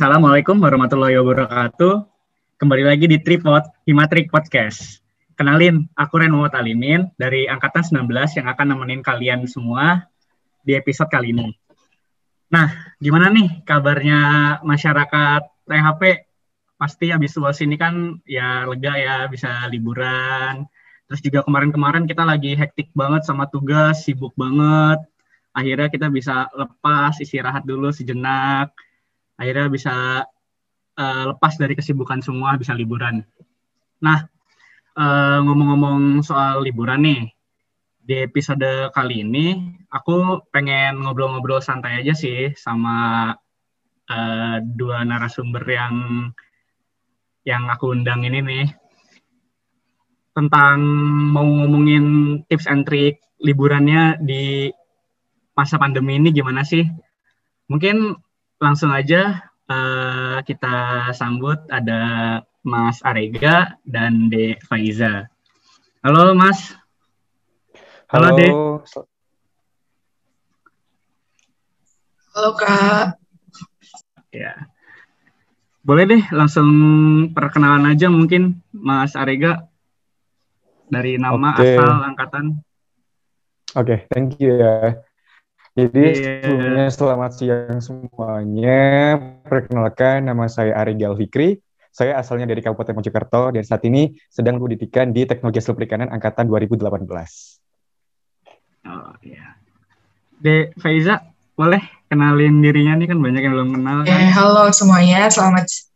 Assalamualaikum warahmatullahi wabarakatuh. Kembali lagi di Tripod Himatrik Podcast. Kenalin, aku Ren Muhammad Alimin dari Angkatan 19 yang akan nemenin kalian semua di episode kali ini. Nah, gimana nih kabarnya masyarakat THP? Pasti habis luas ini kan ya lega ya, bisa liburan. Terus juga kemarin-kemarin kita lagi hektik banget sama tugas, sibuk banget. Akhirnya kita bisa lepas, istirahat dulu sejenak. Akhirnya bisa uh, lepas dari kesibukan semua, bisa liburan. Nah, uh, ngomong-ngomong soal liburan nih, di episode kali ini aku pengen ngobrol-ngobrol santai aja sih sama uh, dua narasumber yang yang aku undang ini nih tentang mau ngomongin tips and trick liburannya di masa pandemi ini gimana sih? Mungkin langsung aja uh, kita sambut ada Mas Arega dan De Faiza. Halo Mas. Halo, Halo De. Halo Kak. Ya. Boleh deh langsung perkenalan aja mungkin Mas Arega dari nama okay. asal angkatan. Oke, okay, thank you ya. Jadi yeah. sebelumnya selamat siang semuanya. Perkenalkan nama saya Arega Alfikri. Saya asalnya dari Kabupaten Mojokerto dan saat ini sedang pendidikan di Teknologi Hasil Perikanan angkatan 2018. Oh iya. De Faiza, boleh kenalin dirinya nih kan banyak yang belum kenal. Kan? Eh, halo semuanya, selamat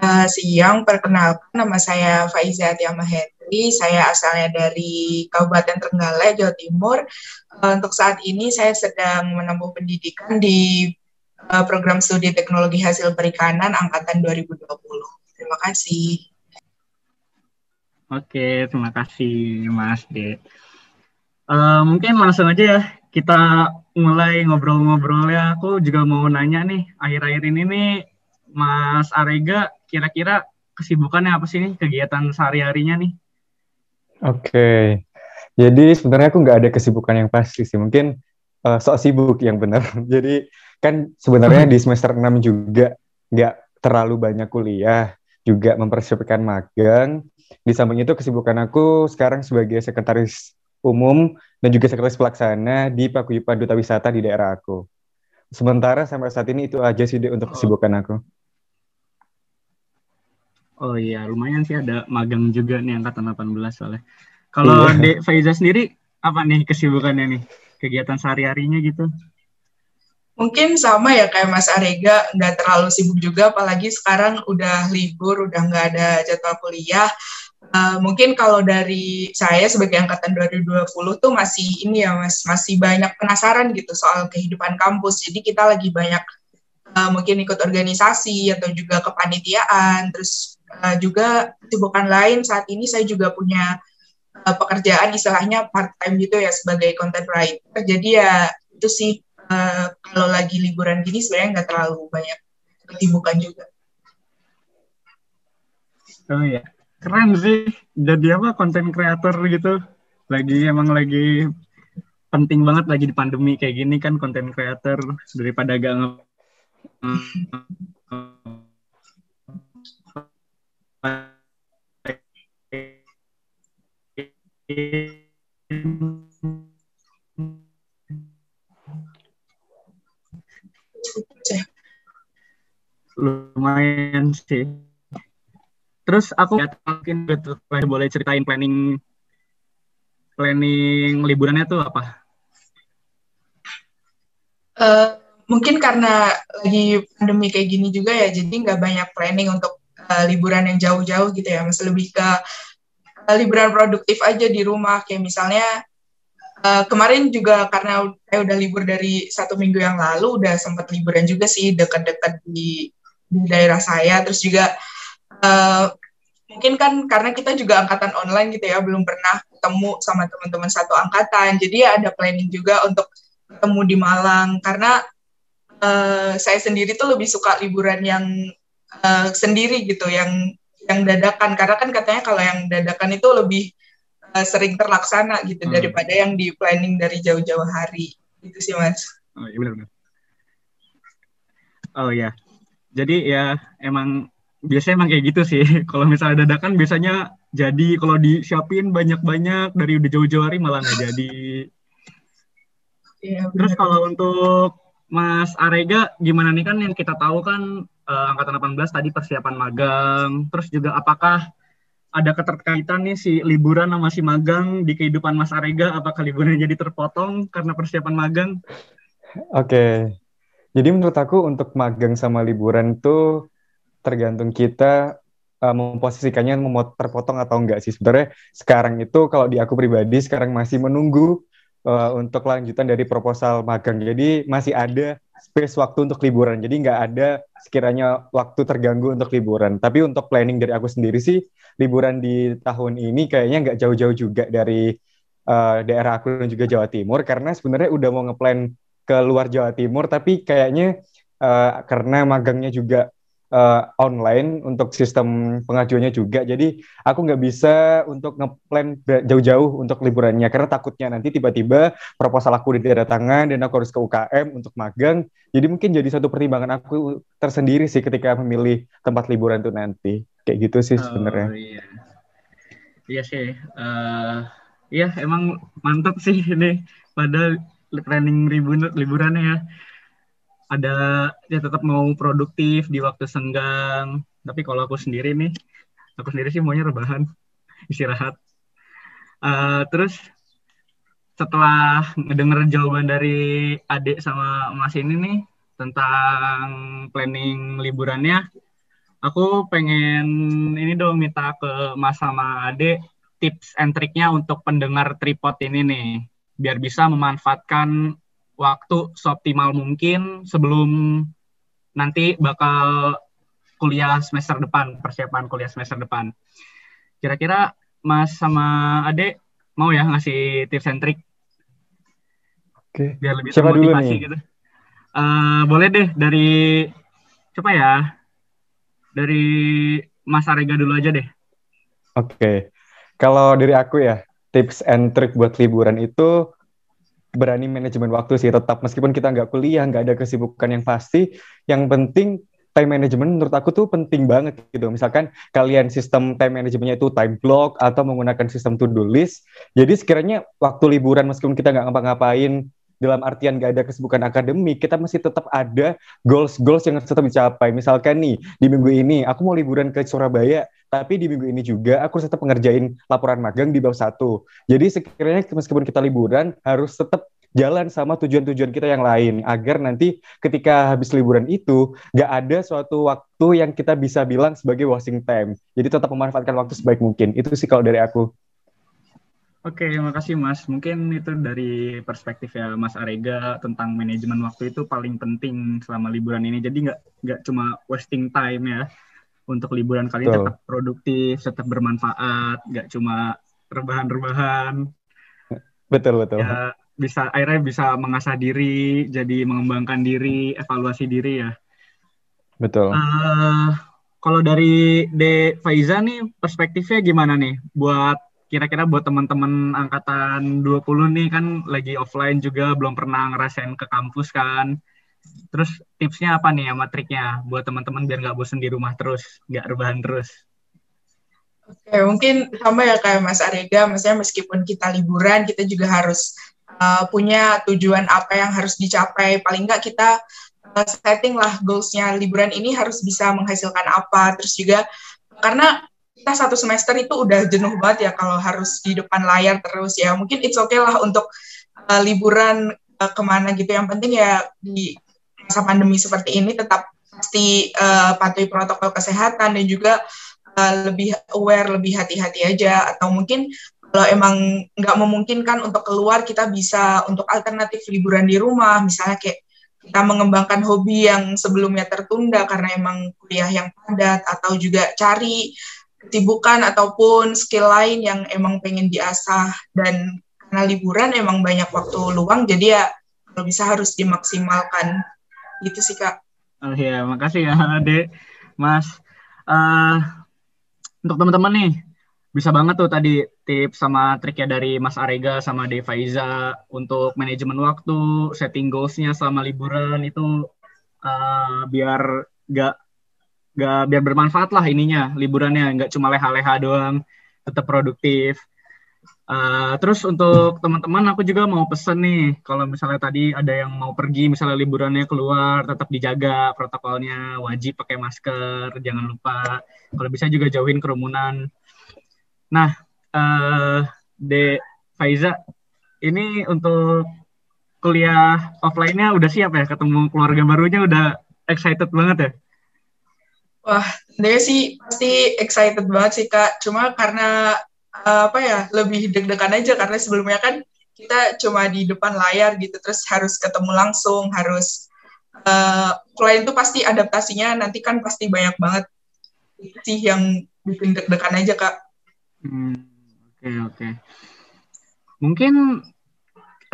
uh, siang. Perkenalkan nama saya Faiza Tiama Hendri. Saya asalnya dari Kabupaten Trenggalek, Jawa Timur. Uh, untuk saat ini saya sedang menempuh pendidikan di uh, program studi Teknologi Hasil Perikanan angkatan 2020. Terima kasih. Oke, terima kasih Mas De. Uh, mungkin langsung aja ya kita mulai ngobrol-ngobrol ya. Aku juga mau nanya nih, akhir-akhir ini nih Mas Arega kira-kira kesibukannya apa sih nih kegiatan sehari-harinya nih? Oke, okay. jadi sebenarnya aku nggak ada kesibukan yang pasti sih. Mungkin uh, sok sibuk yang benar. jadi kan sebenarnya di semester 6 juga nggak terlalu banyak kuliah, juga mempersiapkan magang. Di samping itu kesibukan aku sekarang sebagai sekretaris umum dan juga sekretaris pelaksana di Paguyuban Duta Wisata di daerah aku. Sementara sampai saat ini itu aja sih untuk kesibukan aku. Oh iya, lumayan sih ada magang juga nih angkatan 18 soalnya. Kalau iya. Dek Faiza sendiri apa nih kesibukannya nih? Kegiatan sehari-harinya gitu? Mungkin sama ya kayak Mas Arega, nggak terlalu sibuk juga, apalagi sekarang udah libur, udah nggak ada jadwal kuliah. Uh, mungkin kalau dari saya sebagai angkatan 2020 tuh masih ini ya mas masih banyak penasaran gitu soal kehidupan kampus jadi kita lagi banyak uh, mungkin ikut organisasi atau juga kepanitiaan terus uh, juga kesibukan lain saat ini saya juga punya uh, pekerjaan istilahnya part time gitu ya sebagai content writer. Jadi ya itu sih uh, kalau lagi liburan gini sebenarnya nggak terlalu banyak kesibukan juga. Oh ya keren sih. Jadi apa konten kreator gitu. Lagi emang lagi penting banget lagi di pandemi kayak gini kan konten kreator daripada gak lumayan sih Terus aku mungkin boleh ceritain planning planning liburannya tuh apa? Uh, mungkin karena lagi pandemi kayak gini juga ya, jadi nggak banyak planning untuk uh, liburan yang jauh-jauh gitu ya, masih lebih ke liburan produktif aja di rumah, kayak misalnya uh, kemarin juga karena saya udah libur dari satu minggu yang lalu, udah sempat liburan juga sih dekat-dekat di, di daerah saya, terus juga uh, mungkin kan karena kita juga angkatan online gitu ya belum pernah ketemu sama teman-teman satu angkatan. Jadi ya ada planning juga untuk ketemu di Malang. Karena uh, saya sendiri tuh lebih suka liburan yang uh, sendiri gitu yang yang dadakan karena kan katanya kalau yang dadakan itu lebih uh, sering terlaksana gitu hmm. daripada yang di planning dari jauh-jauh hari itu sih mas oh iya benar-benar oh ya jadi ya emang biasanya emang kayak gitu sih. Kalau misalnya dadakan biasanya jadi kalau disiapin banyak-banyak dari udah jauh-jauh hari malah nggak jadi. Iya, Terus kalau untuk Mas Arega gimana nih kan yang kita tahu kan eh, angkatan 18 tadi persiapan magang. Terus juga apakah ada keterkaitan nih si liburan sama si magang di kehidupan Mas Arega? Apakah liburan jadi terpotong karena persiapan magang? Oke. Jadi menurut aku untuk magang sama liburan tuh tergantung kita uh, memposisikannya mau terpotong atau enggak sih. Sebenarnya sekarang itu kalau di aku pribadi sekarang masih menunggu uh, untuk lanjutan dari proposal magang. Jadi masih ada space waktu untuk liburan. Jadi nggak ada sekiranya waktu terganggu untuk liburan. Tapi untuk planning dari aku sendiri sih liburan di tahun ini kayaknya nggak jauh-jauh juga dari uh, daerah aku dan juga Jawa Timur karena sebenarnya udah mau ngeplan ke luar Jawa Timur tapi kayaknya uh, karena magangnya juga uh, online untuk sistem pengajuannya juga. Jadi aku nggak bisa untuk ngeplan jauh-jauh untuk liburannya karena takutnya nanti tiba-tiba proposal aku tangan dan aku harus ke UKM untuk magang. Jadi mungkin jadi satu pertimbangan aku tersendiri sih ketika memilih tempat liburan tuh nanti. Kayak gitu sih sebenarnya. oh, iya. iya sih uh, iya emang mantap sih ini. Pada planning liburan liburannya ya ada ya tetap mau produktif di waktu senggang. Tapi kalau aku sendiri nih aku sendiri sih maunya rebahan istirahat. Uh, terus setelah ngedenger jawaban dari adik sama mas ini nih tentang planning liburannya aku pengen ini dong minta ke mas sama adik tips and triknya untuk pendengar tripod ini nih biar bisa memanfaatkan waktu seoptimal mungkin sebelum nanti bakal kuliah semester depan, persiapan kuliah semester depan. Kira-kira Mas sama Ade mau ya ngasih tips and trick? Oke. Biar lebih Siapa dulu nih? gitu. Uh, boleh deh dari coba ya. Dari Mas Arega dulu aja deh. Oke. Kalau dari aku ya, tips and trick buat liburan itu berani manajemen waktu sih tetap. Meskipun kita nggak kuliah nggak ada kesibukan yang pasti yang penting time management menurut aku tuh penting banget gitu. Misalkan kalian sistem time manajemennya itu time block atau menggunakan sistem to do list jadi sekiranya waktu liburan meskipun kita nggak ngapa-ngapain dalam artian gak ada kesibukan akademik, kita masih tetap ada goals-goals yang tetap dicapai. Misalkan nih, di minggu ini aku mau liburan ke Surabaya, tapi di minggu ini juga aku harus tetap mengerjain laporan magang di bab satu. Jadi sekiranya meskipun kita liburan, harus tetap jalan sama tujuan-tujuan kita yang lain agar nanti ketika habis liburan itu gak ada suatu waktu yang kita bisa bilang sebagai wasting time. Jadi tetap memanfaatkan waktu sebaik mungkin. Itu sih kalau dari aku. Oke, makasih Mas. Mungkin itu dari perspektif ya Mas Arega tentang manajemen waktu itu paling penting selama liburan ini. Jadi nggak nggak cuma wasting time ya untuk liburan kali ini tetap produktif, tetap bermanfaat, nggak cuma rebahan-rebahan. Betul betul. Ya bisa akhirnya bisa mengasah diri, jadi mengembangkan diri, evaluasi diri ya. Betul. Uh, kalau dari De Faiza nih perspektifnya gimana nih buat kira-kira buat teman-teman angkatan 20 nih kan lagi offline juga belum pernah ngerasain ke kampus kan. Terus tipsnya apa nih sama triknya buat teman-teman biar nggak bosen di rumah terus, nggak rebahan terus? Oke, mungkin sama ya kayak Mas Arega, maksudnya meskipun kita liburan, kita juga harus uh, punya tujuan apa yang harus dicapai. Paling nggak kita uh, setting lah goalsnya liburan ini harus bisa menghasilkan apa. Terus juga karena kita satu semester itu udah jenuh banget ya kalau harus di depan layar terus ya. Mungkin it's okay lah untuk uh, liburan uh, ke mana gitu. Yang penting ya di masa pandemi seperti ini tetap pasti uh, patuhi protokol kesehatan dan juga uh, lebih aware lebih hati-hati aja. Atau mungkin kalau emang nggak memungkinkan untuk keluar kita bisa untuk alternatif liburan di rumah. Misalnya kayak kita mengembangkan hobi yang sebelumnya tertunda karena emang kuliah yang padat atau juga cari kesibukan ataupun skill lain yang emang pengen diasah dan karena liburan emang banyak waktu luang jadi ya kalau bisa harus dimaksimalkan gitu sih kak. Oh iya makasih ya Ade, Mas. Uh, untuk teman-teman nih bisa banget tuh tadi tips sama triknya dari Mas Arega sama De Faiza untuk manajemen waktu, setting goalsnya selama liburan itu uh, biar nggak nggak biar bermanfaat lah ininya liburannya. Nggak cuma leha-leha doang tetap produktif. Uh, terus untuk teman-teman aku juga mau pesen nih. Kalau misalnya tadi ada yang mau pergi misalnya liburannya keluar tetap dijaga protokolnya wajib pakai masker jangan lupa. Kalau bisa juga jauhin kerumunan. Nah uh, De Faiza ini untuk kuliah offline-nya udah siap ya? Ketemu keluarga barunya udah excited banget ya Wah, dia sih pasti excited banget sih kak. Cuma karena uh, apa ya lebih deg-degan aja karena sebelumnya kan kita cuma di depan layar gitu terus harus ketemu langsung harus uh, klien tuh pasti adaptasinya nanti kan pasti banyak banget sih yang bikin deg-degan aja kak. Oke hmm, oke. Okay, okay. Mungkin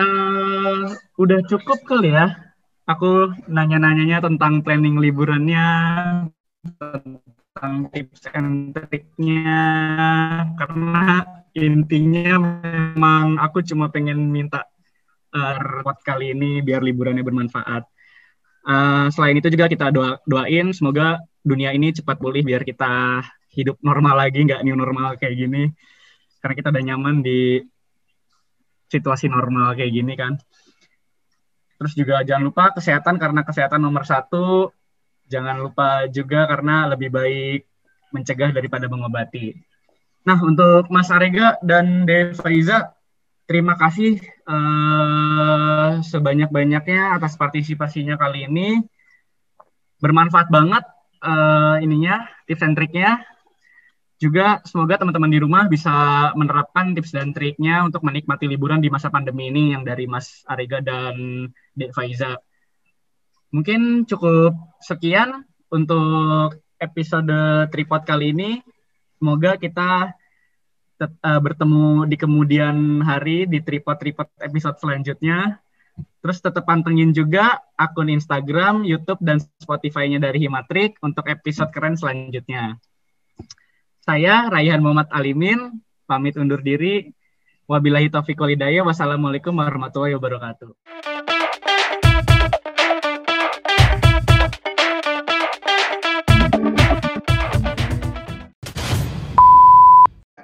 uh, udah cukup kali ya. Aku nanya-nanyanya tentang planning liburannya, tentang tips and triknya karena intinya memang aku cuma pengen minta uh, kali ini biar liburannya bermanfaat. Uh, selain itu juga kita doa doain semoga dunia ini cepat pulih biar kita hidup normal lagi nggak new normal kayak gini karena kita udah nyaman di situasi normal kayak gini kan. Terus juga jangan lupa kesehatan karena kesehatan nomor satu jangan lupa juga karena lebih baik mencegah daripada mengobati. Nah, untuk Mas Arega dan Devaiza, terima kasih uh, sebanyak-banyaknya atas partisipasinya kali ini. Bermanfaat banget uh, ininya, tips dan triknya. Juga semoga teman-teman di rumah bisa menerapkan tips dan triknya untuk menikmati liburan di masa pandemi ini yang dari Mas Arega dan Dek Faiza. Mungkin cukup sekian untuk episode tripod kali ini. Semoga kita uh, bertemu di kemudian hari di tripod-tripod episode selanjutnya. Terus tetap pantengin juga akun Instagram, YouTube, dan Spotify-nya dari Himatrik untuk episode keren selanjutnya. Saya Raihan Muhammad Alimin, pamit undur diri. Wabillahi taufiq walhidayah. Wassalamualaikum warahmatullahi wabarakatuh.